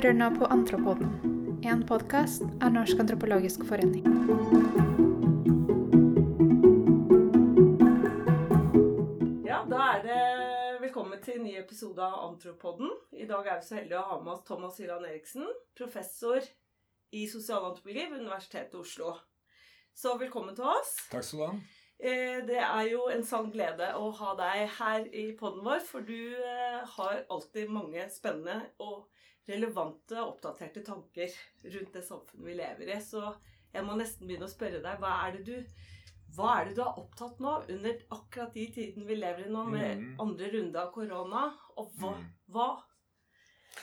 hører nå på Antropoden, en podkast av Norsk antropologisk forening. Ja, da er det velkommen til en ny episode av Antropodden. I dag er vi så heldige å ha med oss Thomas Hylland Eriksen, professor i sosialantropologi ved Universitetet i Oslo. Så velkommen til oss. Takk skal du ha. Eh, Det er jo en sann glede å ha deg her i podden vår, for du eh, har alltid mange spennende og relevante og oppdaterte tanker rundt det samfunnet vi lever i. Så jeg må nesten begynne å spørre deg, hva er det du, hva er det du er opptatt nå under akkurat de tiden vi lever i nå, med Mhm. andre runde av korona? Og hva, Mhm. hva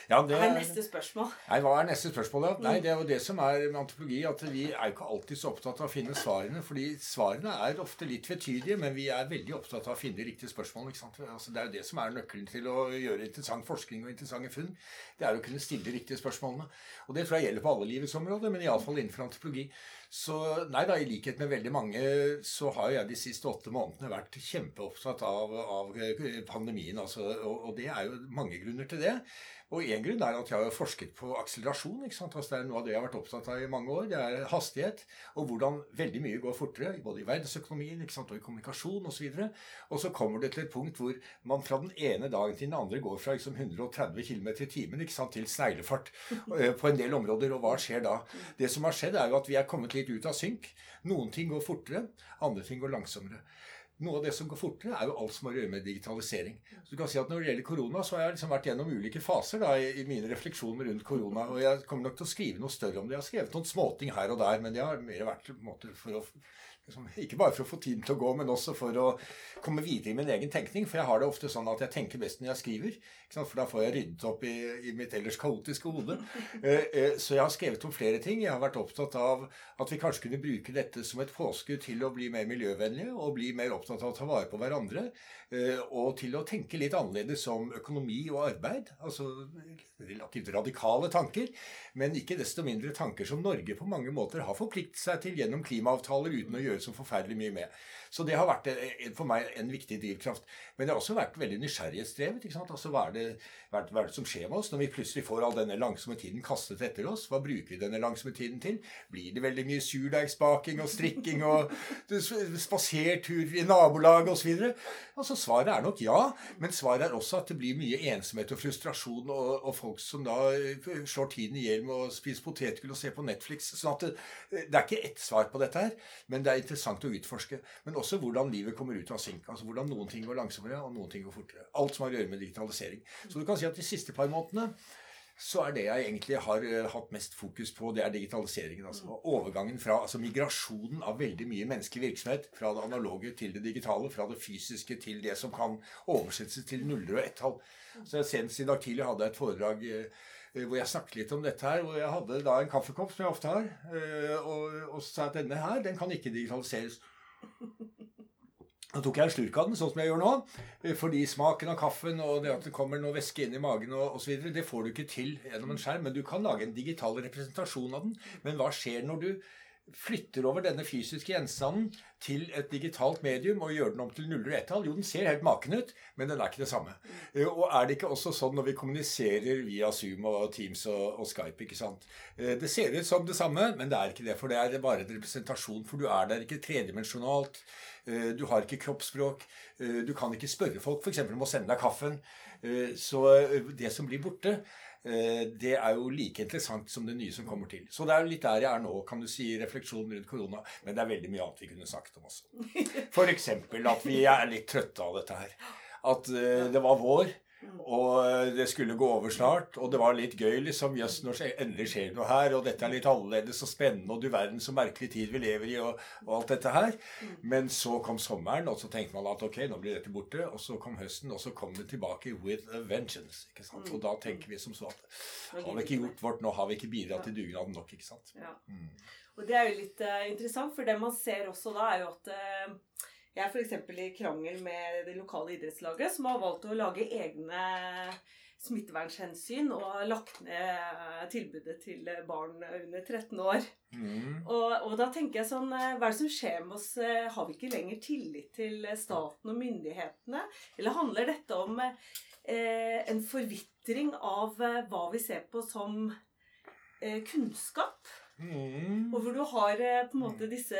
Ja, det, er neste spørsmål? Nei, Hva er neste spørsmål, da? Nei, Mm. Det er jo det som er med antropologi, at vi er ikke alltid så opptatt av å finne svarene. fordi svarene er ofte litt vetydige, men vi er veldig opptatt av å finne de riktige spørsmålene. ikke sant? Altså, det er jo det som er nøkkelen til å gjøre interessant forskning og interessante funn. Det er å kunne stille de riktige spørsmålene. Og det tror jeg gjelder på alle livets områder, men iallfall innenfor antropologi. Så nei da, i likhet med veldig mange så har jeg de siste åtte månedene vært kjempeopptatt av, av pandemien. Altså, og, og det er jo mange grunner til det. Og én grunn er at jeg har forsket på akselerasjon. Altså, det er noe av det jeg har vært opptatt av i mange år. Det er hastighet, og hvordan veldig mye går fortere, både i verdensøkonomien og i kommunikasjon osv. Og, og så kommer det til et punkt hvor man fra den ene dagen til den andre går fra liksom 130 km i timen til sneglefart eh, på en del områder. Og hva skjer da? Det som har skjedd, er jo at vi er kommet litt ut av synk. Noen ting går fortere, andre ting går langsommere. Noe av det som går fortere, er jo alt som har å gjøre med digitalisering. Så du kan si at Når det gjelder korona, så har jeg liksom vært gjennom ulike faser da, i, i mine refleksjoner rundt korona. Og jeg kommer nok til å skrive noe større om det. Jeg har skrevet noen småting her og der, men det har mer vært måte for å Ikke bare for å få tiden til å gå, men også for å komme videre i min egen tenkning. For jeg har det ofte sånn at jeg tenker best når jeg skriver. For da får jeg ryddet opp i, i mitt ellers kaotiske hode. Eh, eh, Så jeg har skrevet om flere ting. Jeg har vært opptatt av at vi kanskje kunne bruke dette som et påskudd til å bli mer miljøvennlige og bli mer opptatt av å ta vare på hverandre. eh, Og til å tenke litt annerledes om økonomi og arbeid. Altså relativt radikale tanker, men ikke desto mindre tanker som Norge på mange måter har forpliktet seg til gjennom klimaavtaler uten å gjøre så forferdelig mye med. Så det har vært for meg en viktig drivkraft. Men det har også vært veldig nysgjerrighetsdrevet. ikke sant? Altså, hva, er det, hva er det som skjer med oss når vi plutselig får all denne langsomme tiden kastet etter oss? Hva bruker vi denne langsomme tiden til? Blir det veldig mye surdeigsbaking og strikking og spaserturer i nabolaget osv.? Altså, svaret er nok ja, men svaret er også at det blir mye ensomhet og frustrasjon og, og folk som da eh, slår tiden i hjel med å spise potetgull og se på Netflix. sånn at det, det er ikke ett svar på dette her, men det er interessant å utforske. Men også hvordan livet kommer ut av synk. Altså hvordan noen ting går langsommere, og noen ting går fortere. Alt som har å gjøre med digitalisering. Så du kan si at de siste par månedene så er det jeg egentlig har uh, hatt mest fokus på, det er digitaliseringen. altså Overgangen fra altså migrasjonen av veldig mye menneskelig virksomhet fra det analoge til det digitale, fra det fysiske til det som kan oversettes til nuller og ett-tall. Så Senest i dag tidlig hadde jeg et foredrag uh, hvor jeg snakket litt om dette her. Hvor jeg hadde da en kaffekopp, som jeg ofte har, uh, og, og sa at denne her, den kan ikke digitaliseres. Da tok jeg en slurk av den, sånn som jeg gjør nå. Fordi smaken av kaffen og det at det kommer noe væske inn i magen og osv., det får du ikke til gjennom en skjerm. Men du kan lage en digital representasjon av den. Men hva skjer når du flytter over denne fysiske gjenstanden til et digitalt medium og gjør den om til nuller og ett-tall? Jo, den ser helt maken ut, men den er ikke det samme. Og er det ikke også sånn når vi kommuniserer via Zoom og Teams og, Skype? ikke sant? Det ser ut som det samme, men det er ikke det. For det er bare en representasjon. For du er der ikke tredimensjonalt. Du har ikke kroppsspråk. Du kan ikke spørre folk f.eks. om å sende deg kaffen. Så det som blir borte, det er jo like interessant som det nye som kommer til. Så det er jo litt der jeg er nå, kan du si, refleksjonen rundt korona. Men det er veldig mye annet vi kunne snakket om også. F.eks. at vi er litt trøtte av dette her. At det var vår. Og det skulle gå over snart, og det var litt gøy, liksom. Jøss, når endelig skjer noe her, og dette er litt annerledes og spennende, og du verden så merkelig tid vi lever i, og, og, alt dette her. Men så kom sommeren, og så tenkte man at ok, nå blir dette borte. Og så kom høsten, og så kom det tilbake with a vengeance. ikke sant? Og da tenker vi som så at har vi ikke gjort vårt, nå har vi ikke bidratt til dugnaden nok, ikke sant. Ja. Og det er jo litt uh, interessant, for det man ser også da, er jo at uh, jeg er f.eks. i krangel med det lokale idrettslaget, som har valgt å lage egne smittevernhensyn og har lagt ned tilbudet til barn under 13 år. Mm. Og, og, da tenker jeg sånn eh, Hva er det som skjer med oss? Eh, har vi ikke lenger tillit til staten og myndighetene? Eller handler dette om eh, en forvitring av eh, hva vi ser på som eh, kunnskap? Mm. Og hvor du har eh, på en måte disse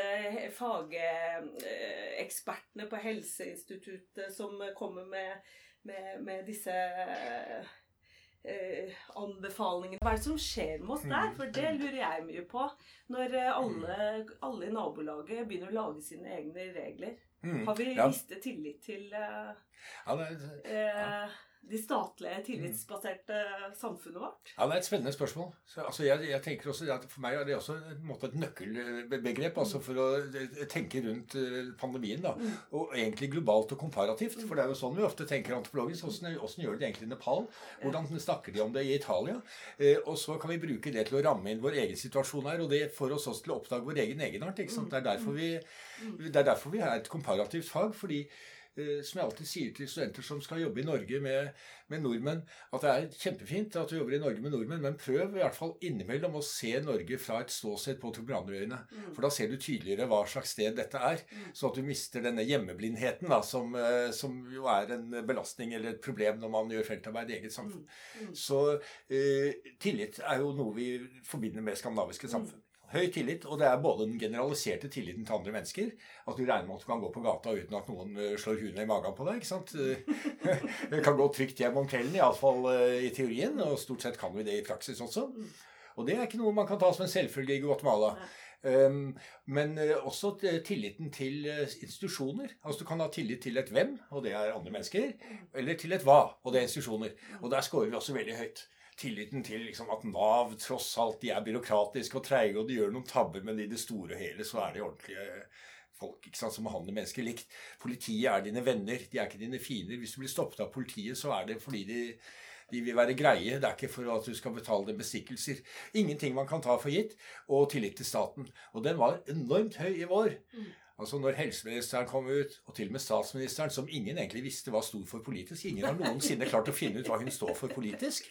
fagekspertene på Helseinstituttet som kommer med, med, med disse eh, anbefalingene. Hva er det som skjer med oss der? For det lurer jeg mye på. Når eh, alle, alle i nabolaget begynner å lage sine egne regler. Mm. Har vi Ja. mistet tillit til eh, Ja, det ja. eh, de statlige, tillitsbaserte samfunnet vårt? Ja, Det er et spennende spørsmål. Så, altså, jeg, jeg tenker også at For meg er det også en måte, et nøkkelbegrep altså, for å eh, tenke rundt eh, pandemien. da, Mm. Og egentlig globalt og komparativt. For det er jo sånn vi ofte tenker antropologisk. Hvordan, hvordan gjør de det egentlig i Nepal? Hvordan snakker de om det i Italia? Eh, og så kan vi bruke det til å ramme inn vår egen situasjon her. Og det får oss også til å oppdage vår egen egenart. Det er derfor vi, det er derfor vi er et komparativt fag. fordi som jeg alltid sier til studenter som skal jobbe i Norge med, med nordmenn, at det er kjempefint at du jobber i Norge med nordmenn, men prøv i hvert fall innimellom å se Norge fra et ståsted på Torbrannerøyene. For da ser du tydeligere hva slags sted dette er. Så at du mister denne hjemmeblindheten, da, som, eh, som jo er en belastning eller et problem når man gjør feltarbeid i eget samfunn. Så eh, tillit er jo noe vi forbinder med skandinaviske samfunn. Høy tillit, og det er både den generaliserte tilliten til andre mennesker. At du regner med at du kan gå på gata uten at noen eh, slår huet i magen på deg. ikke sant? Du kan gå trygt hjem om kvelden, iallfall i teorien. Og stort sett kan vi det i praksis også. Og det er ikke noe man kan ta som en selvfølge i Guatemala. Um, men eh, også tilliten til eh, institusjoner. Altså Du kan ha tillit til et hvem, og det er andre mennesker. Eller til et hva, og det er institusjoner. Og der scorer vi også veldig høyt. Tilliten til liksom, at Nav tross alt de er byråkratiske og treige, og de gjør noen tabber, men i det store og hele så er de ordentlige folk sant, som behandler mennesker likt. Politiet er dine venner, de er ikke dine fiender. Hvis du blir stoppet av politiet, så er det fordi de de vil være greie. Det er ikke for at du skal betale dem bestikkelser. Ingenting man kan ta for gitt. Og tillit til staten. Og den var enormt høy i vår. Altså Når helseministeren kom ut, og til og med statsministeren, som ingen egentlig visste hva sto for politisk Ingen har noensinne klart å finne ut hva hun står for politisk.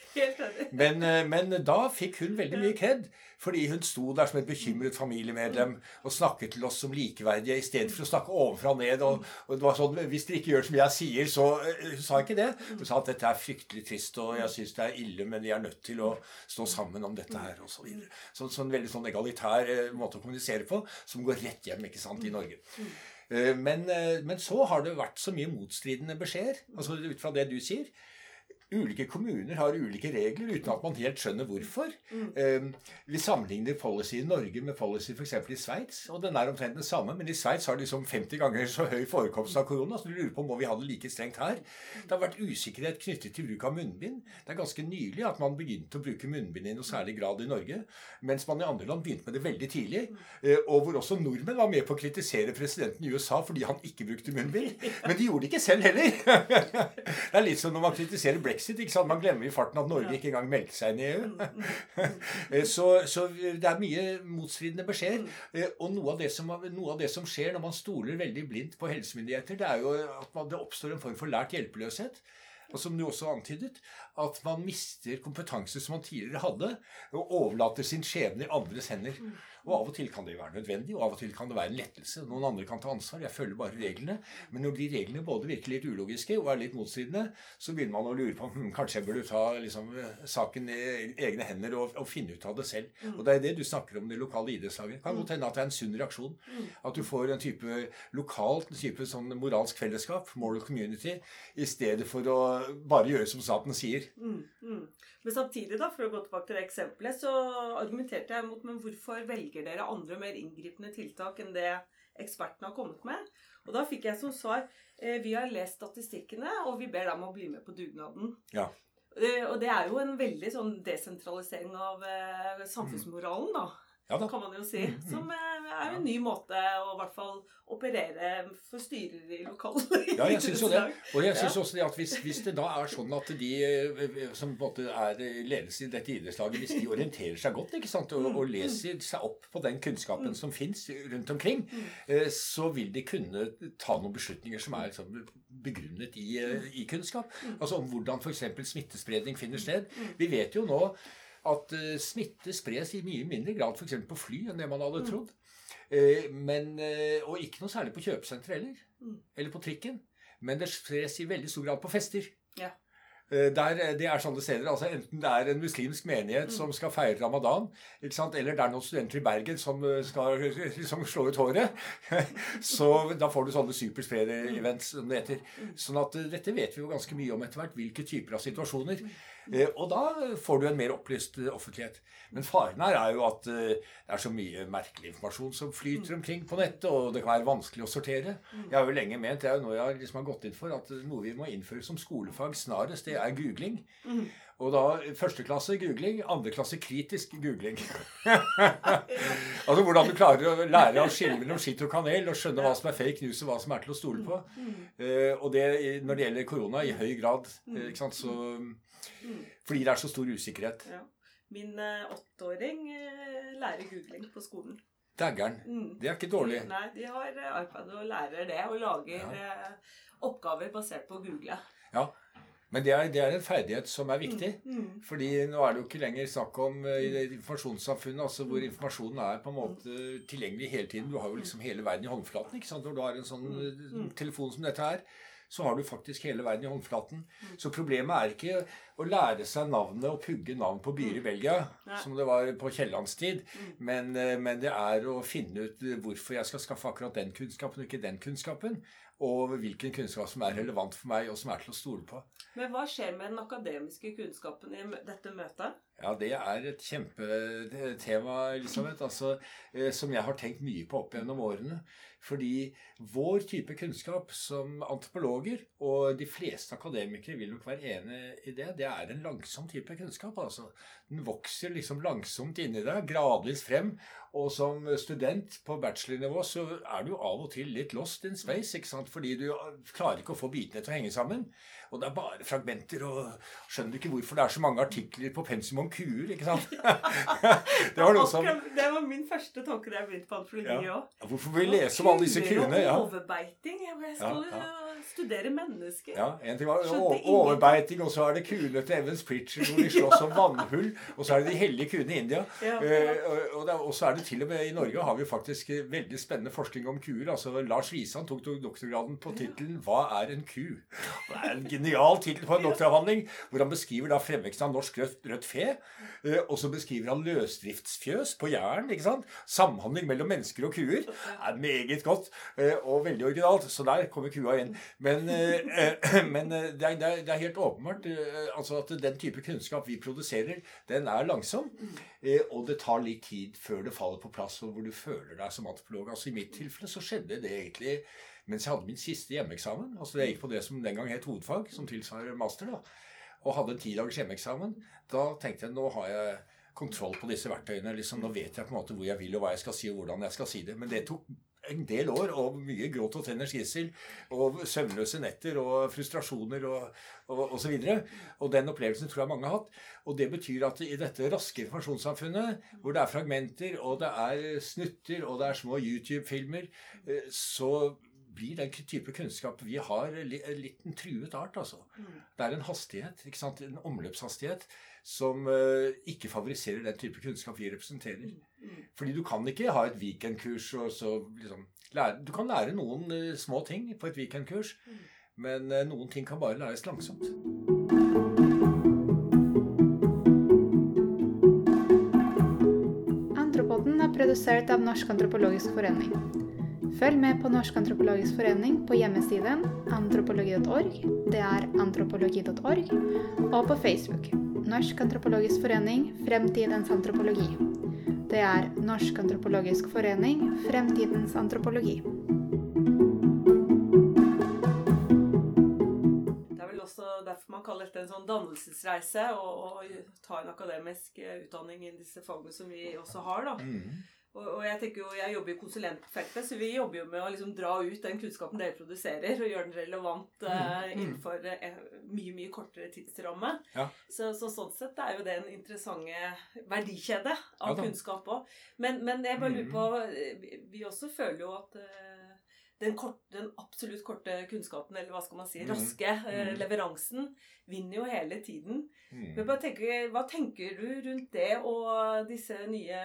Men, eh, men da fikk hun veldig mye kred. Fordi hun sto der som et bekymret familiemedlem og snakket til oss som likeverdige i stedet for å snakke ovenfra og ned. Og, og det var sånn, Hvis dere ikke gjør som jeg sier, så eh, Hun sa ikke det. Hun sa at dette er fryktelig trist, og jeg syns det er ille, men vi er nødt til å stå sammen om dette her, og så videre. Så, så en veldig sånn egalitær eh, måte å kommunisere på, som går rett hjem ikke sant, i Norge. Eh, Men, eh, men så har det vært så mye motstridende beskjeder, altså ut fra det du sier. Ulike kommuner har ulike regler uten at man helt skjønner hvorfor. Eh, vi sammenligner policy i Norge med policy f.eks. i Sveits, og den er omtrent den samme. Men i Sveits har de liksom 50 ganger så høy forekomst av korona, så du lurer på må vi ha det like strengt her. Det har vært usikkerhet knyttet til bruk av munnbind. Det er ganske nylig at man begynte å bruke munnbind i noe særlig grad i Norge, mens man i andre land begynte med det veldig tidlig. eh, Og hvor også nordmenn var med på å kritisere presidenten i USA fordi han ikke brukte munnbind. Men de gjorde det ikke selv heller. Det er litt som når man kritiserer brexit. Ikke sant? Man glemmer i farten at Norge ikke engang meldte seg inn i EU. Eh, Så, så det er mye motstridende beskjeder. Eh, Og noe av, det som, noe av det som skjer når man stoler veldig blindt på helsemyndigheter, det er jo at man, det oppstår en form for lært hjelpeløshet. Og som du også antydet, at man mister kompetanse som man tidligere hadde, og overlater sin skjebne i andres hender. Og av og til kan det være nødvendig, og av og til kan det være en lettelse. Noen andre kan ta ansvar. Jeg følger bare reglene. Men når de reglene både virker litt ulogiske og er litt motstridende, så begynner man å lure på om kanskje jeg burde ta liksom, saken i egne hender og, og finne ut av det selv. Og det er det du snakker om det lokale idrettslaget. Kan godt hende at det er en sunn reaksjon. At du får en type lokalt en type sånn moralsk fellesskap, moral community, i stedet for å bare gjøre som staten sier. Mm, mm. Men samtidig, da, for å gå tilbake til det eksempelet, så argumenterte jeg mot men hvorfor velger dere andre mer inngripende tiltak enn det ekspertene har kommet med? Og da fikk jeg som svar eh, vi har lest statistikkene, og vi ber dem å bli med på dugnaden. Ja. Eh, og det er jo en veldig sånn desentralisering av eh, samfunnsmoralen, da. Ja kan man jo si. Mm, mm. Som eh, er en ny måte å i hvert fall operere for styrer i lokalet Ja, jeg syns jo det. Og jeg syns også det at hvis, hvis det da er sånn at de eh, som på en måte er ledelse i dette idrettslaget, hvis de orienterer seg godt ikke sant, og, og leser seg opp på den kunnskapen som fins rundt omkring, eh, så vil de kunne ta noen beslutninger som er liksom begrunnet i, eh, i kunnskap. Altså om hvordan f.eks. smittespredning finner sted. Vi vet jo nå at eh, smitte spres i mye mindre grad f.eks. på fly enn det man hadde trodd. Eh, men, eh, og ikke noe særlig på kjøpesenter heller. Mm. Eller på trikken. Men det spres i veldig stor grad på fester. Ja. Der, det er sånne steder, altså Enten det er en muslimsk menighet som skal feire ramadan, eller det er noen studenter i Bergen som skal liksom slå ut håret, så da får du sånne superspreader-events, som det heter. Sånn at dette vet vi jo ganske mye om etter hvert, hvilke typer av situasjoner. Eh, Og da får du en mer opplyst eh, offentlighet. Men faren her er jo at eh, det er så mye merkelig informasjon som flyter omkring på nettet, og det kan være vanskelig å sortere. Jeg har jo lenge ment, det er jo noe jeg har liksom har gått inn for, at noe vi må innføre som skolefag snarest, det er googling. Og da første klasse googling, andre klasse kritisk googling. altså hvordan du klarer å lære å skille mellom skitt og kanel, og skjønne hva som er fake news, og hva som er til å stole på. Og det når det gjelder korona, i høy grad. ikke sant, så Fordi det er så stor usikkerhet. Ja. Min eh, åtteåring eh, lærer googling på skolen. Daggeren. Mm. Det er ikke dårlig. Nei, de har eh, iPad og lærer det, og lager eh, oppgaver basert på å google. Ja. Men det er, det er en ferdighet som er viktig. Mm. Fordi nå er det jo ikke lenger snakk om eh, informasjonssamfunnet altså hvor informasjonen er på en måte tilgjengelig hele tiden. Du har jo liksom hele verden i håndflaten. ikke sant? Når du har en sånn eh, telefon som dette her, så har du faktisk hele verden i håndflaten. Så problemet er ikke å lære seg navnet og pugge navn på byer i Belgia, som det var på Kiellands tid, men, eh, men det er å finne ut hvorfor jeg skal skaffe akkurat den kunnskapen og ikke den kunnskapen. Og hvilken kunnskap som er relevant for meg, og som er til å stole på. Men hva skjer med den akademiske kunnskapen i dette møtet? Ja, det er et kjempetema, Elisabeth, altså, eh, som jeg har tenkt mye på opp gjennom årene. Fordi vår type kunnskap som antropologer, og de fleste akademikere vil nok være enig i det, det er en langsom type kunnskap. altså. Den vokser liksom langsomt inni deg, gradvis frem. Og som student på bachelornivå så er du av og til litt lost in space, ikke sant? fordi du klarer ikke å få bitene til å henge sammen. Og det er bare fragmenter, og skjønner ikke hvorfor det er så mange artikler på pensum om kuer, ikke sant? det var som det var min første tanke da jeg begynte på antropologi Ja. òg. Hvorfor vil vi lese om alle disse kuene? Ja. Overbeiting. Jeg skulle Ja, ja. studere mennesker. Ja, en ting var overbeiting, og så er det kuene til Evans Pritcher hvor de slåss om vannhull. Og så er det de hellige kuene i India. Ja. Eh, og så er det til og med i Norge har vi faktisk eh, veldig spennende forskning om kuer. Altså Lars Wisan tok doktorgraden på tittelen 'Hva er en ku?' Det er en genial tittel på en doktoravhandling hvor han beskriver da fremveksten av norsk rødt, rødt fe. eh, Og så beskriver han løsdriftsfjøs på Jæren. ikke sant? Samhandling mellom mennesker og kuer. Er meget godt eh, og veldig originalt. Så der kommer kua inn. Men, eh, men det, er, det, er, helt åpenbart altså at den type kunnskap vi produserer, den er langsom. Og det tar litt tid før det faller på plass, og hvor du føler deg som antropolog. Altså I mitt tilfelle så skjedde det egentlig mens jeg hadde min siste hjemmeeksamen. Altså Jeg gikk på det som den gang het hovedfag, som tilsvarer master. da, Og hadde en ti dagers hjemmeeksamen. Da tenkte jeg nå har jeg kontroll på disse verktøyene. liksom Nå vet jeg på en måte hvor jeg vil, og hva jeg skal si, og hvordan jeg skal si det. Men det tok en del år, og mye gråt og tenners gissel, og søvnløse netter, og frustrasjoner, og, og, og videre. Og den opplevelsen tror jeg mange har hatt. Og det betyr at i dette raske informasjonssamfunnet, hvor det er fragmenter, og det er snutter, og det er små YouTube-filmer, eh, så blir den type kunnskap vi har, li- litt en truet art, altså. Det er en hastighet, ikke sant? en omløpshastighet, som uh, ikke favoriserer den type kunnskap vi representerer. Fordi du kan ikke ha et weekendkurs og så liksom lære Du kan lære noen uh, små ting på et weekendkurs, men uh, noen ting kan bare læres langsomt. Antropoden er produsert av Norsk antropologisk forening. Følg med på Norsk antropologisk forening på hjemmesiden antropologi.org, det er antropologi.org, og på Facebook. Norsk antropologisk forening Fremtidens antropologi. Det er Norsk antropologisk forening Fremtidens antropologi. Det er vel også derfor man kaller dette en sånn dannelsesreise og ta en akademisk eh, utdanning i disse fagene som vi også har. da. Mm. Og, jeg tenker jo, jeg jobber i konsulentfeltet, så vi jobber jo med å liksom dra ut den kunnskapen dere produserer, og gjøre den relevant uh, Mm, mm. innenfor eh, mye, mye kortere tidsramme. Ja. Så, så sånn sett er jo det en interessant verdikjede av Ja kunnskap òg. Men, men jeg bare lurer Mm. på eh, vi, også føler jo at uh, den, kort, den absolutt korte kunnskapen, eller hva skal man si, Mm. raske Mm. leveransen, vinner jo hele tiden. Mm. Men bare tenker, hva tenker du rundt det og disse nye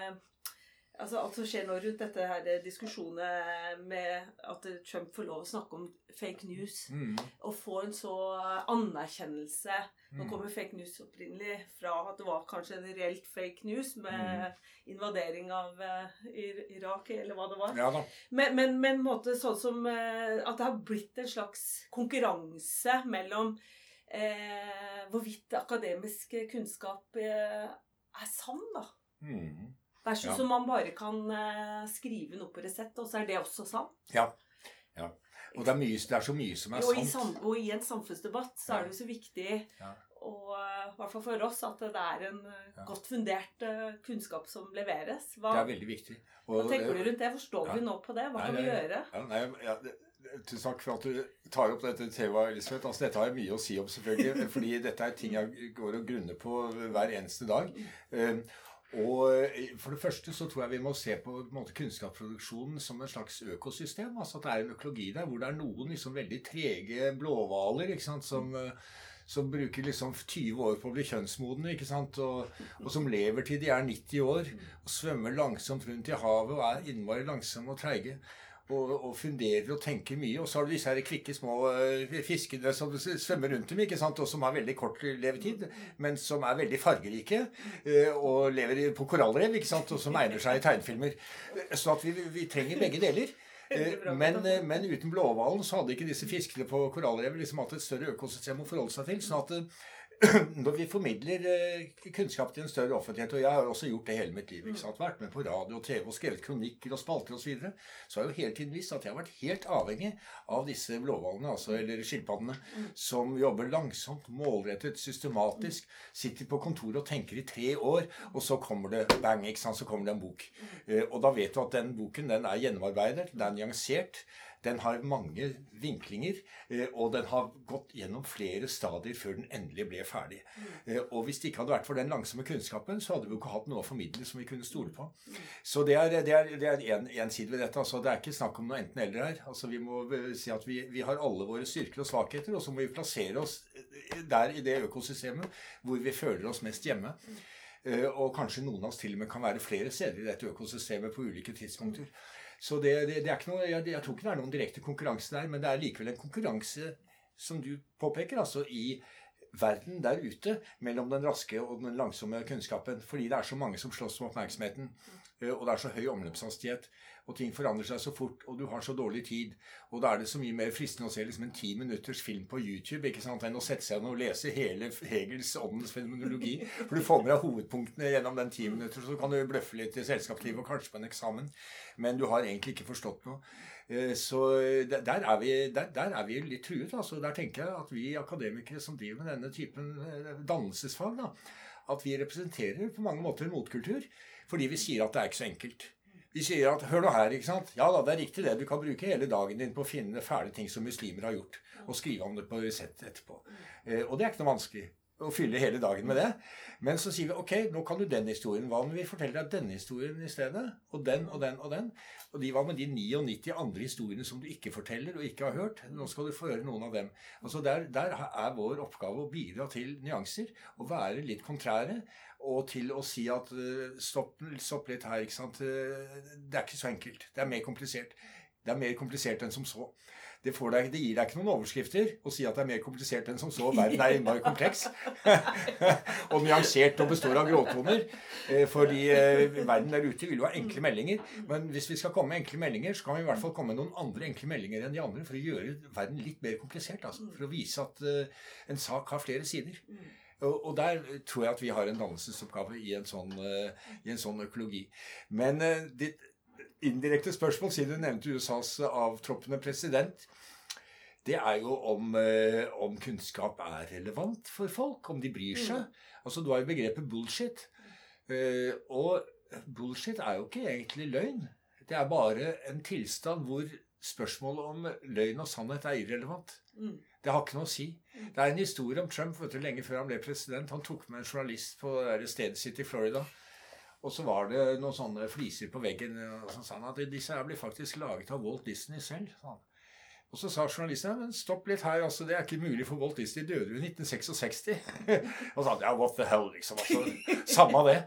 Altså alt som skjer nå rundt dette her diskusjonen med at Trump får lov å snakke om fake news. Mm. Og få en så anerkjennelse Nå Mm. kommer fake news opprinnelig fra at det var kanskje en reelt fake news med Mm. invadering av eh, Irak, eller hva det var. Ja. Men, men, men en måte sånn som eh, at det har blitt en slags konkurranse mellom eh, hvorvidt akademisk kunnskap eh, er sann, da. Mm. Versus Ja. om man bare kan eh, skrive noe på resept, og så er det også sant. Ja. ja. Og det er, mye, det er så mye som er Og sant. I og i en samfunnsdebatt så er det jo så viktig, Ja. og i hvert fall for oss, at det er en eh, godt fundert eh, kunnskap som leveres. Det er veldig viktig. hva tenker du rundt det? Forstår vi nå på det? Hva Nei, kan vi gjøre? Ja, nei, ja, det, det- tusen takk for at du tar opp dette temaet, Elisabeth. Altså, dette har jeg mye å si om, selvfølgelig. fordi dette er ting jeg går og grunner på hver eneste dag. Og eh, For det første så tror jeg vi må se på, på en måte, kunnskapsproduksjonen som en slags økosystem. altså At det er en økologi der hvor det er noen liksom veldig trege blåhvaler som eh, som bruker liksom 20 år på å bli kjønnsmodne, ikke sant? Og, og som lever til de er 90 år, og svømmer langsomt rundt i havet og er innmari langsomme og treige. Og, og funderer og tenker mye. Og så har du disse her kvikke små eh, fiskene som svømmer rundt dem, ikke sant? og som har veldig kort levetid, men som er veldig fargerike. eh, Og lever på korallrev, ikke sant? og som egner seg i tegnefilmer. Så at vi, vi trenger begge deler. Eh, Men, men uten blåhvalen så hadde ikke disse fiskene på korallrevet liksom hatt et større økosystem å forholde seg til. sånn at når vi formidler eh, kunnskap til en større offentlighet, og jeg har også gjort det hele mitt liv, ikke sant? vært med på radio og TV og skrevet kronikker og spalter osv., så, videre, så har jeg jo hele tiden visst at jeg har vært helt avhengig av disse blåhvalene, altså, eller skilpaddene, som jobber langsomt, målrettet, systematisk, sitter på kontoret og tenker i tre år, og så kommer det bang, ikke sant? så kommer det en bok. Eh, Og da vet du at den boken den er gjennomarbeidet, den er nyansert, den har mange vinklinger, eh, og den har gått gjennom flere stadier før den endelig ble ferdig. Eh, Og hvis det ikke hadde vært for den langsomme kunnskapen, så hadde vi jo ikke hatt noe å formidle som vi kunne stole på. Så det er, det er, det er en, en side ved dette. Altså, det er ikke snakk om noe enten-eller her. Altså, vi må eh, si at vi, vi har alle våre styrker og svakheter, og så må vi plassere oss der i det økosystemet hvor vi føler oss mest hjemme. Eh, Og kanskje noen av oss til og med kan være flere steder i dette økosystemet på ulike tidspunkter. Så det, det, det er ikke noe, jeg, jeg tror ikke det er noen direkte konkurranse der, men det er likevel en konkurranse, som du påpeker, altså i verden der ute mellom den raske og den langsomme kunnskapen. Fordi det er så mange som slåss om oppmerksomheten. eh, Og det er så høy omløpshastighet. Og ting forandrer seg så fort, og du har så dårlig tid. Og da er det så mye mer fristende å se liksom en ti minutters film på YouTube ikke sant, enn å sette seg ned og lese hele Hegels åndens fenomenologi. For du får med deg hovedpunktene gjennom den ti minutter, så kan du bløffe litt i selskapslivet og kanskje på en eksamen. Men du har egentlig ikke forstått noe. Eh, Så der er vi, der, der er vi litt truet. Altså. Der tenker jeg at vi akademikere som driver med denne typen eh, dannelsesfag, da, at vi representerer på mange måter en motkultur. Fordi vi sier at det er ikke så enkelt. Vi sier at hør nå her, ikke sant. Ja da, det er riktig det. Du kan bruke hele dagen din på å finne fæle ting som muslimer har gjort, og skrive om det på resept etterpå. Eh, og det er ikke noe vanskelig å fylle hele dagen med det. Men så sier vi ok, nå kan du den historien. Hva om vi forteller deg denne historien i stedet? Og den og den og den. Og de hva med de 99 andre historiene som du ikke forteller og ikke har hørt. Nå skal du få høre noen av dem. Altså der, der er vår oppgave å bidra til nyanser og være litt kontrære. Og til å si at eh, stopp, stopp litt her, ikke sant. Eh, Det er ikke så enkelt. Det er mer komplisert. Det er mer komplisert enn som så. Det, deg, det gir deg ikke noen overskrifter å si at det er mer komplisert enn som så. Verden er innmari kompleks. og nyansert og består av gråtoner. Eh, Fordi verden der ute vil jo ha enkle meldinger. Men hvis vi skal komme med enkle meldinger, så kan vi i hvert fall komme med noen andre enkle meldinger enn de andre for å gjøre verden litt mer komplisert. Altså. For å vise at en sak har flere sider. Og, der tror jeg at vi har en dannelsesoppgave i en sånn, eh, i en sånn økologi. Men eh, ditt indirekte spørsmål, siden du nevnte USAs avtroppende president det er jo om, eh, om kunnskap er relevant for folk, om de bryr seg. Altså, Du har jo begrepet bullshit. Eh, og bullshit er jo ikke egentlig løgn. Det er bare en tilstand hvor spørsmålet om løgn og sannhet er irrelevant. Mm. Det har ikke noe å si. Det er en historie om Trump vet du, lenge før han ble president. Han tok med en journalist på stedet sitt i Florida. Og så var det noen sånne fliser på veggen. Og så sa han at disse her blir faktisk laget av Walt Disney selv. Sånn. Og så sa journalisten men stopp litt her, altså det er ikke mulig for Walt Disney døde jo i 1966. og så sa han ja, what the hell, liksom. altså, Samme det.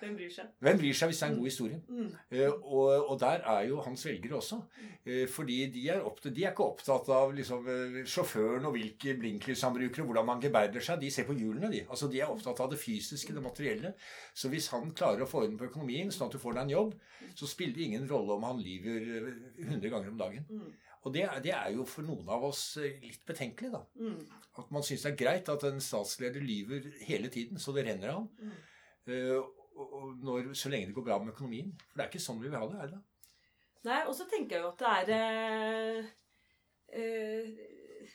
Hvem bryr seg? Hvem bryr seg hvis det er en god historie? Mm. Uh, og, og der er jo hans velgere også. Uh, fordi de er, opptatt, de er ikke opptatt av liksom, uh, sjåføren og hvilke blinklys han bruker, og hvordan man gebærder seg. De ser på hjulene, de. Altså, de er opptatt av det fysiske, det materielle. Så hvis han klarer å få orden på økonomien, sånn at du får deg en jobb, så spiller det ingen rolle om han lyver eh, 100 ganger om dagen. Mm. Og det, er- det er jo for noen av oss litt betenkelig, da. Mm. At man syns det er greit at en statsleder lyver hele tiden, så det renner av. Mm. Eh, og, når, så lenge det går bra med økonomien. For det er ikke sånn vi vil ha det, er det? Nei, og så tenker jeg jo at det er eh, eh,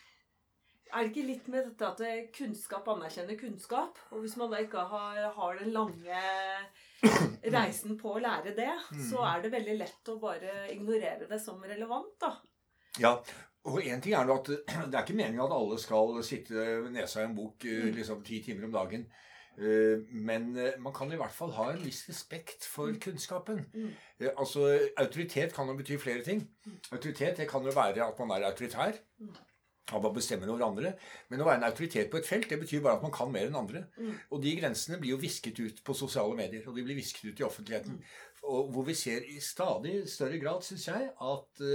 Er det ikke litt med dette at kunnskap anerkjenner kunnskap? Og hvis man da ikke har, har den lange reisen på å lære det, så er det veldig lett å bare ignorere det som relevant, da. Ja, og en ting er nå at det er ikke meningen at alle skal sitte nesa i en bok eh, Mm. liksom ti timer om dagen. Eh, Men eh, man kan i hvert fall ha en viss respekt for kunnskapen. Mm. Eh, Altså, Autoritet kan jo bety flere ting. Autoritet det kan jo være at man er autoritær. Av At man bestemmer over andre. Men å være en autoritet på et felt det betyr bare at man kan mer enn andre. Mm. Og de grensene blir jo visket ut på sosiale medier. Og de blir visket ut i offentligheten. Og hvor vi ser i stadig større grad, syns jeg, at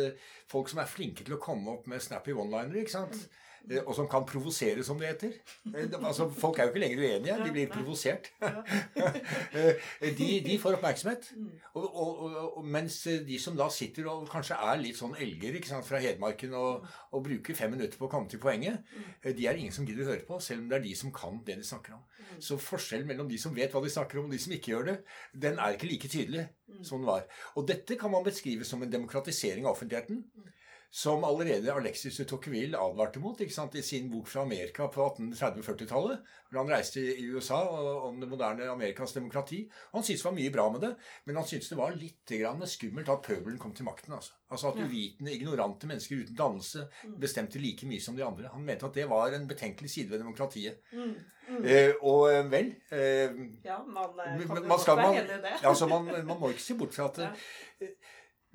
folk som er flinke til å komme opp med snappy one-linere, ikke sant? Eh, og som kan provosere, som det heter. Eh, altså, folk er jo ikke lenger uenige, de blir provosert. Eh, de, de får oppmerksomhet. Mm. Og, og, og, mens de som da sitter og kanskje er litt sånn elger sant, fra Hedmarken og, og bruker fem minutter på å komme til poenget, eh, de er ingen som gidder å høre på, selv om det er de som kan det de snakker om. Mm. Så forskjellen mellom de som vet hva de snakker om, og de som ikke gjør det, den er ikke like tydelig Mm. som den var. Og dette kan man beskrive som en demokratisering av offentligheten. Som allerede Alexis de Tocqueville advarte mot i sin bok fra Amerika på 1830-40-tallet. Hvor han reiste i USA og, om det moderne Amerikas demokrati. Han syntes det var mye bra med det, men han syntes det var litt skummelt at pøbelen kom til makten. Altså, altså At uvitende, ignorante mennesker uten dannelse Mm. bestemte like mye som de andre. Han mente at det var en betenkelig side ved demokratiet. Mm. Mm. Eh, og eh, vel eh, Ja, man eh, kan jo man være enig i det. Altså man, man må ikke se bort fra at Ja.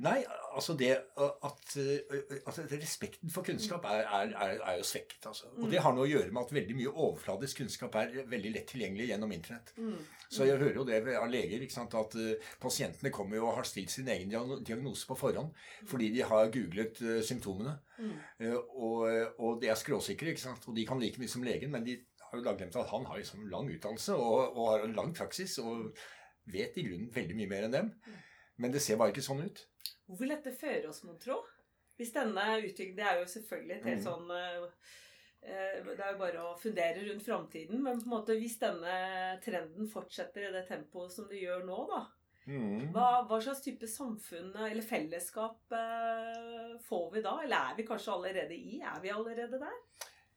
Nei, altså det at, at respekten for kunnskap er, er, er, jo svekket. Altså. Og Mm. det har noe å gjøre med at veldig mye overfladisk kunnskap er veldig lett tilgjengelig gjennom Internett. Mm. Så jeg hører jo det av leger sant, at pasientene kommer jo og har stilt sin egen diagnose på forhånd fordi de har googlet symptomene. Mm. Og, og de er skråsikre, og de kan like mye som legen, men de har jo da glemt at han har liksom lang utdannelse og, og har en lang praksis og vet i grunnen veldig mye mer enn dem. Men det ser bare ikke sånn ut. Hvor vil dette føre oss, mon tro? Hvis denne utviklingen Det er jo selvfølgelig et helt Mm. sånn eh, eh, Det er jo bare å fundere rundt framtiden. Men på en måte hvis denne trenden fortsetter i det tempoet som det gjør nå, da Mm. hva, hva slags type samfunn eller fellesskap eh, får vi da? Eller er vi kanskje allerede i? Er vi allerede der?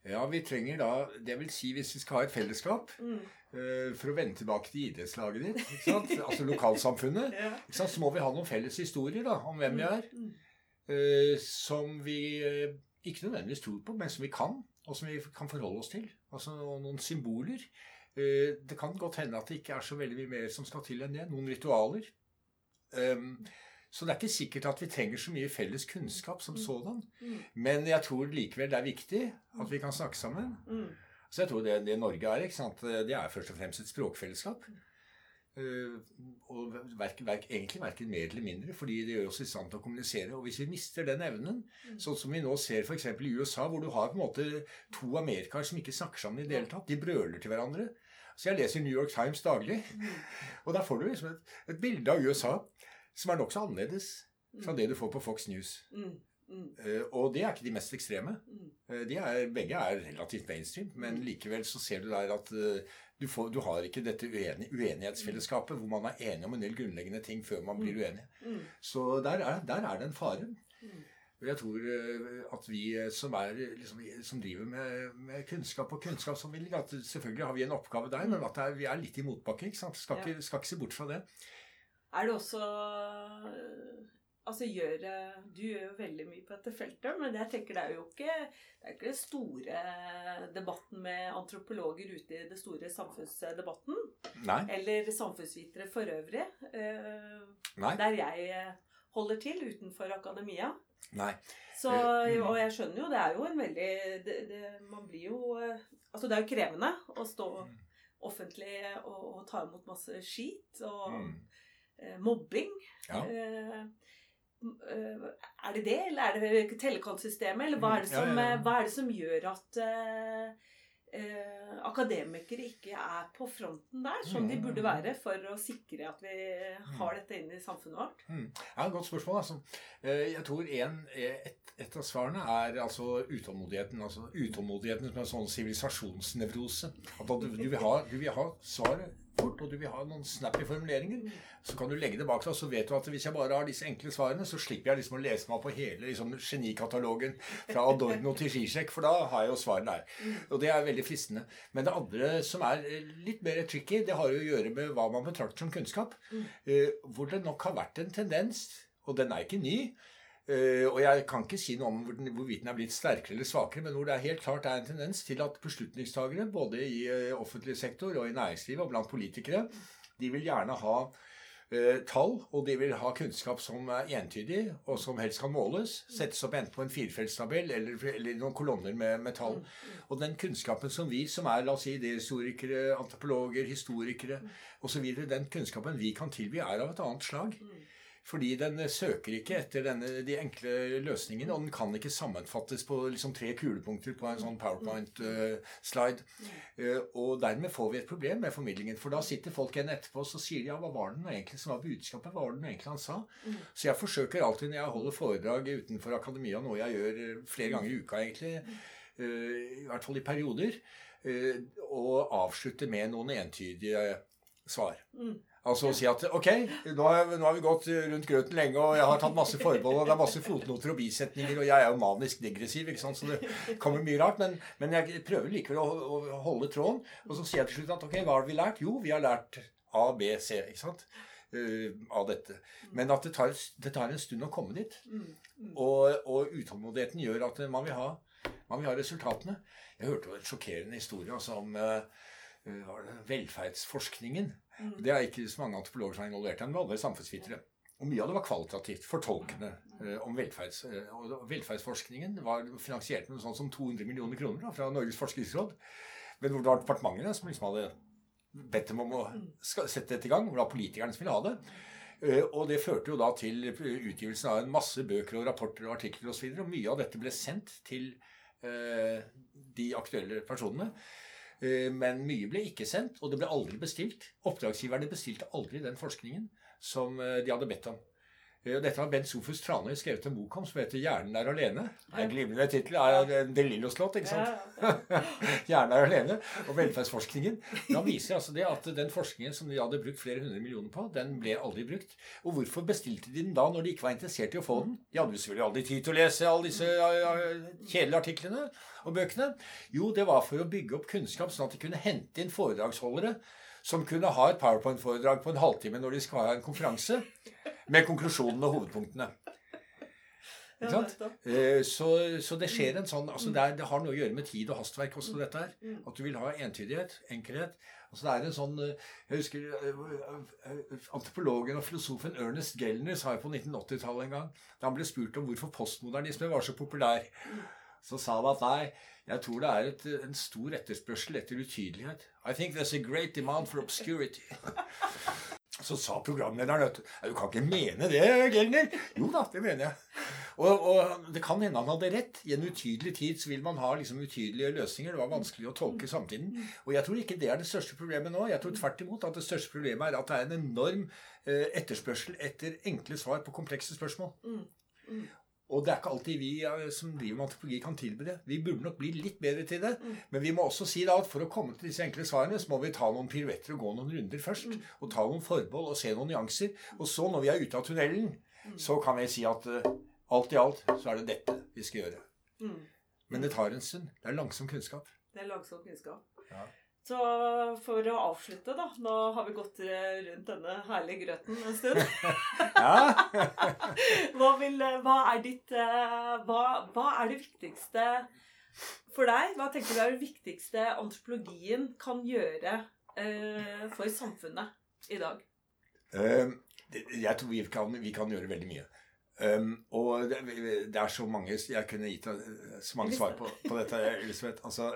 Ja, vi trenger da Det vil si hvis vi skal ha et fellesskap, Mm. uh, for å vende tilbake til idrettslaget ditt, altså lokalsamfunnet, Ja. ikke sant? så må vi ha noen felles historier da, om hvem vi er. Mm. eh, som vi uh, ikke nødvendigvis tror på, men som vi kan, og som vi kan forholde oss til. Altså noen, symboler. Det kan godt hende at det ikke er så veldig mye mer som skal til enn det. Noen ritualer. Um, så det er ikke sikkert at vi trenger så mye felles kunnskap som sådan. Mm. Men jeg tror likevel det er viktig at vi kan snakke sammen. Mm. Så jeg tror det, det Norge er, sant? det er først og fremst et språkfellesskap. Eh, og verk, verk, egentlig verken mer eller mindre, fordi det gjør oss i stand til å kommunisere. Og hvis vi mister den evnen, Mm. sånn som vi nå ser f.eks. i USA, hvor du har på en måte to amerikaer som ikke snakker sammen i det hele tatt. De brøler til hverandre. Så jeg leser New York Times daglig, Mm. og der får du liksom et, et bilde av USA som er nokså annerledes fra Mm. det du får på Fox News. Eh, og det er ikke de mest ekstreme. De er, begge er relativt mainstream, men likevel så ser du der at eh, du, får, du har ikke dette uenig, uenighetsfellesskapet hvor man er enig om en del grunnleggende ting før man blir uenig. Mm. Så der er, der er det en fare. Mm. Og jeg tror at vi som, er, liksom, som driver med, med kunnskap og kunnskapsformidling at Selvfølgelig har vi en oppgave der, men at er, vi er litt i motbakke. Skal, ikke, skal ikke se bort fra det. Er det også Altså gjør, Du gjør jo veldig mye på dette feltet, men jeg tenker det er jo ikke det er ikke den store debatten med antropologer ute i det store samfunnsdebatten. Nei. Eller samfunnsvitere for øvrig. Nei. Der jeg holder til utenfor akademia. Nei. Så, Mm. og jeg skjønner jo, det er jo en veldig det, det, Man blir jo Altså, det er jo krevende å stå offentlig og, og ta imot masse skit og Mm. Eh, mobbing. Ja. Eh, eh, er det det, eller er det tellekantsystemet, eller hva er det Mm, Ja, som, ja, ja. hva er det som gjør at eh, akademikere ikke er på fronten der, som de Mm. burde være, for å sikre at vi har dette inne i samfunnet vårt? Mm. Ja, Godt spørsmål. altså. Jeg tror en, et, et av svarene er altså utålmodigheten. altså Utålmodigheten som en sånn sivilisasjonsnevrose. At du, du, vil ha, du vil ha svaret fort, og du vil ha noen snappy formuleringer. Så kan du legge det bak deg, så vet du at hvis jeg bare har disse enkle svarene, så slipper jeg liksom å lese meg på hele liksom, genikatalogen fra Adorno til Zizek, for da har jeg jo svarene der. Og det er veldig fristende. Men det andre som er litt mer tricky, det har jo å gjøre med hva man betrakter som kunnskap. Eh, hvor det nok har vært en tendens, og den er ikke ny, eh, og jeg kan ikke si noe om hvor den- hvorvidt den er blitt sterkere eller svakere, men hvor det er helt klart er en tendens til at beslutningstagere, både i uh, offentlig sektor og i næringslivet og blant politikere, de vil gjerne ha uh, tall, og de vil ha kunnskap som er entydig, og som helst kan måles. Settes opp enten på en firefeltstabell eller, eller noen kolonner med, med tall. Og den kunnskapen som vi, som er la oss si, idéhistorikere, antropologer, historikere osv., den kunnskapen vi kan tilby, er av et annet slag. Fordi den eh, søker ikke etter denne, de enkle løsningene, og den kan ikke sammenfattes på liksom tre kulepunkter på en sånn powerpoint-slide. og dermed får vi et problem med formidlingen. For da sitter folk igjen etterpå og så sier ja, hva var det egentlig som var budskapet? Hva var det egentlig han sa? Så jeg forsøker alltid når jeg holder foredrag utenfor akademia, noe jeg gjør eh, flere ganger i uka egentlig, eh, i hvert fall i perioder, eh, å avslutte med noen entydige svar. Mm. Altså å si at ok, nå har, nå har vi gått rundt grøten lenge, og jeg har tatt masse forbehold, og det er masse fotnoter og bisetninger, og jeg er jo manisk degressiv, ikke sant, så det kommer mye rart. Men, men jeg prøver likevel å, å holde tråden. Og så sier jeg til slutt at ok, hva har vi lært? Jo, vi har lært A, B, C, ikke sant? Uh, av dette. Men at det tar, det tar en stund å komme dit. Og, og utålmodigheten gjør at man vil ha, man vil ha resultatene. Jeg hørte en sjokkerende historie altså, om det velferdsforskningen. Mm. Det er ikke så mange antropologer som er involvert i den, men alle samfunnsvitere. Og mye av det var kvalitativt fortolkende eh, om velferds, eh, og velferdsforskningen var finansiert med noe sånt som 200 millioner kroner da, fra Norges forskningsråd. Men hvor det var departementene som liksom hadde bedt dem om å sette dette i gang. Hvor det var politikerne som ville ha det. Eh, Og det førte jo da til utgivelsen av en masse bøker og rapporter og artikler osv. Og, så og mye av dette ble sendt til eh, de aktuelle personene. Eh, Men mye ble ikke sendt, og det ble aldri bestilt. Oppdragsgiverne bestilte aldri den forskningen som eh, de hadde bedt om. Eh, og Dette har Bent Sofus Tranøy skrevet en bok om som heter 'Hjernen er alene'. Det er En glimrende tittel. Det De Lillos-låt, ikke sant? Hjernen er alene. Og velferdsforskningen. Da viser altså det at den forskningen som de hadde brukt flere hundre millioner på, den ble aldri brukt. Og hvorfor bestilte de den da, når de ikke var interessert i å få den? De hadde selvfølgelig aldri tid til å lese alle disse kjedelige artiklene og bøkene. Jo, det var for å bygge opp kunnskap, sånn at de kunne hente inn foredragsholdere som kunne ha et powerpoint-foredrag på en halvtime når de skal ha en konferanse, med konklusjonene og hovedpunktene. Ja, Ikke sant? nettopp. Eh, Så, så det skjer en sånn altså det, er, det har noe å gjøre med tid og hastverk også, dette her. Mm. At du vil ha entydighet, enkelhet. Altså det er en sånn eh, Jeg husker eh, antropologen og filosofen Ernest Gellner sa jo på 1980-tallet en gang, da han ble spurt om hvorfor postmodernisme var så populær, så sa han at nei, jeg tror det er et, en stor etterspørsel etter utydelighet. I think there's a great demand for obscurity. Så sa programlederen at du, kan ikke mene det, Gelner. Jo da, det mener jeg. Og, og det kan hende han hadde rett. I en utydelig tid så vil man ha liksom utydelige løsninger. Det var vanskelig å tolke samtiden. Og jeg tror ikke det er det største problemet nå. Jeg tror tvert imot at det største problemet er at det er en enorm eh, etterspørsel etter enkle svar på komplekse spørsmål. Mm. Mm. Og det er ikke alltid vi eh, som driver med antropologi kan tilby det. Vi burde nok bli litt bedre til det. Mm. Men vi må også si da at for å komme til disse enkle svarene, så må vi ta noen piruetter og gå noen runder først. Mm. Og ta noen forbehold og se noen nyanser. Og så, når vi er ute av tunnelen, Mm. så kan vi si at uh, Alt i alt så er det dette vi skal gjøre. Mm. Men det tar en stund. Det er langsom kunnskap. Det er langsom kunnskap. Ja. Så for å avslutte, da Nå har vi gått eh, rundt denne herlige grøten en stund. Hva, vil, hva, er ditt, eh, hva, hva er det viktigste for deg? Hva tenker du er det viktigste antropologien kan gjøre eh, for samfunnet i dag? Uh, jeg tror vi kan, vi kan gjøre veldig mye. Um, og det, det er så mange Jeg kunne gitt eh, så mange svar på, på dette, Elisabeth. Altså,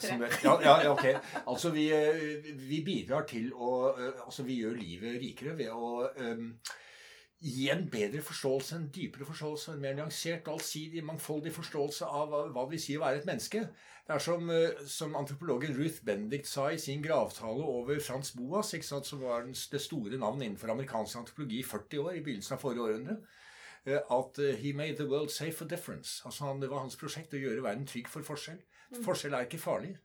tre. det- ja, ja, ja, ok. Altså, vi, eh, vi bidrar til å Altså, vi gjør livet rikere ved å um, gi en bedre forståelse, en dypere forståelse, en mer nyansert, allsidig, mangfoldig forståelse av hva, det vil si å være et menneske. Det er som, som antropologen Ruth Benedict sa i sin gravtale over Frans Boas, som var det store navnet innenfor amerikansk antropologi i 40 år, i begynnelsen av forrige århundre, at eh, he made the world safe for difference. Altså han, Det var hans prosjekt å gjøre verden trygg for forskjell. Forskjell er ikke farlig.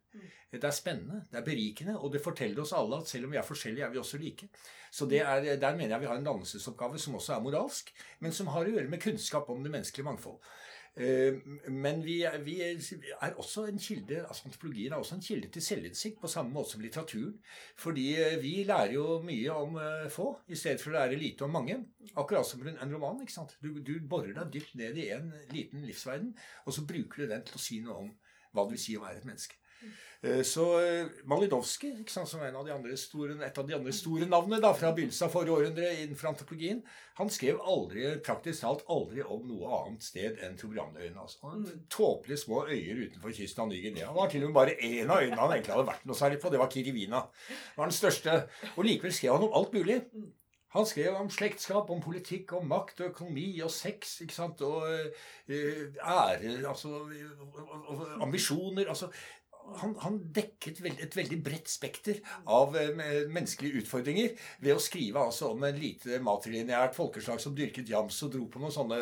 Det er spennende, det er berikende, og det forteller oss alle at selv om vi er forskjellige, er vi også like. Så det er, Der mener jeg vi har en dannelsesoppgave som også er moralsk, men som har å gjøre med kunnskap om det menneskelige mangfold. Eh, Men vi, vi er også en kilde altså Antropologien er også en kilde til selvinnsikt, på samme måte som litteraturen. Fordi eh, vi lærer jo mye om eh, få, i stedet for å lære lite om mange. Akkurat som en roman. ikke sant? Du, du borer deg dypt ned i en liten livsverden, og så bruker du den til å si noe om hva det vil si å være et menneske. Eh, Så eh, Malidowski, som er en av de andre store, et av de andre store navnene da, fra begynnelsen av forrige århundre innenfor antropologien, han skrev aldri, praktisk talt aldri om noe annet sted enn Tobrandøyene. Altså. Han Tåpelige små øyer utenfor kysten av Ny-Guinea. Det var til og med bare én av øyene han egentlig hadde vært noe særlig på. Det var Kirivina. Var den største. Og likevel skrev han om alt mulig. Han skrev om slektskap, om politikk, om makt, og økonomi og sex. ikke sant, Og eh, ære, altså og, og, og ambisjoner. altså han, han dekket veld, et veldig bredt spekter av eh, menneskelige utfordringer ved å skrive altså om en lite matrilineært folkeslag som dyrket jams og dro på noen sånne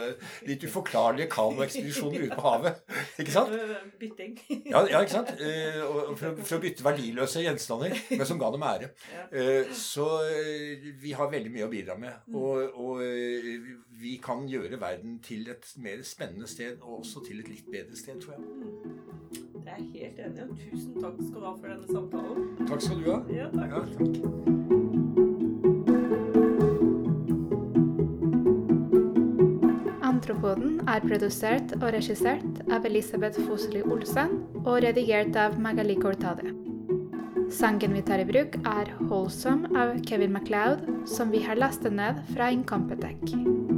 litt uforklarlige kanoekspedisjoner ute på havet. Ikke sant? Øh, Bytting. Ja, ja ikke sant? Eh, for, for å bytte verdiløse gjenstander, men som ga dem ære. Eh, så eh, vi har veldig mye å bidra med. Og, og eh, vi kan gjøre verden til et mer spennende sted, og også til et litt bedre sted, tror jeg. Det er jeg helt enig og Tusen takk skal du ha for denne samtalen. Takk skal du ha. Ja, takk. Ja, takk. Antropoden er produsert og regissert av Elisabeth Fosli Olsen og redigert av Magali Cortade. Sangen vi tar i bruk, er 'Wholesome' av Kevin MacLeod, som vi har lastet ned fra Incompetech.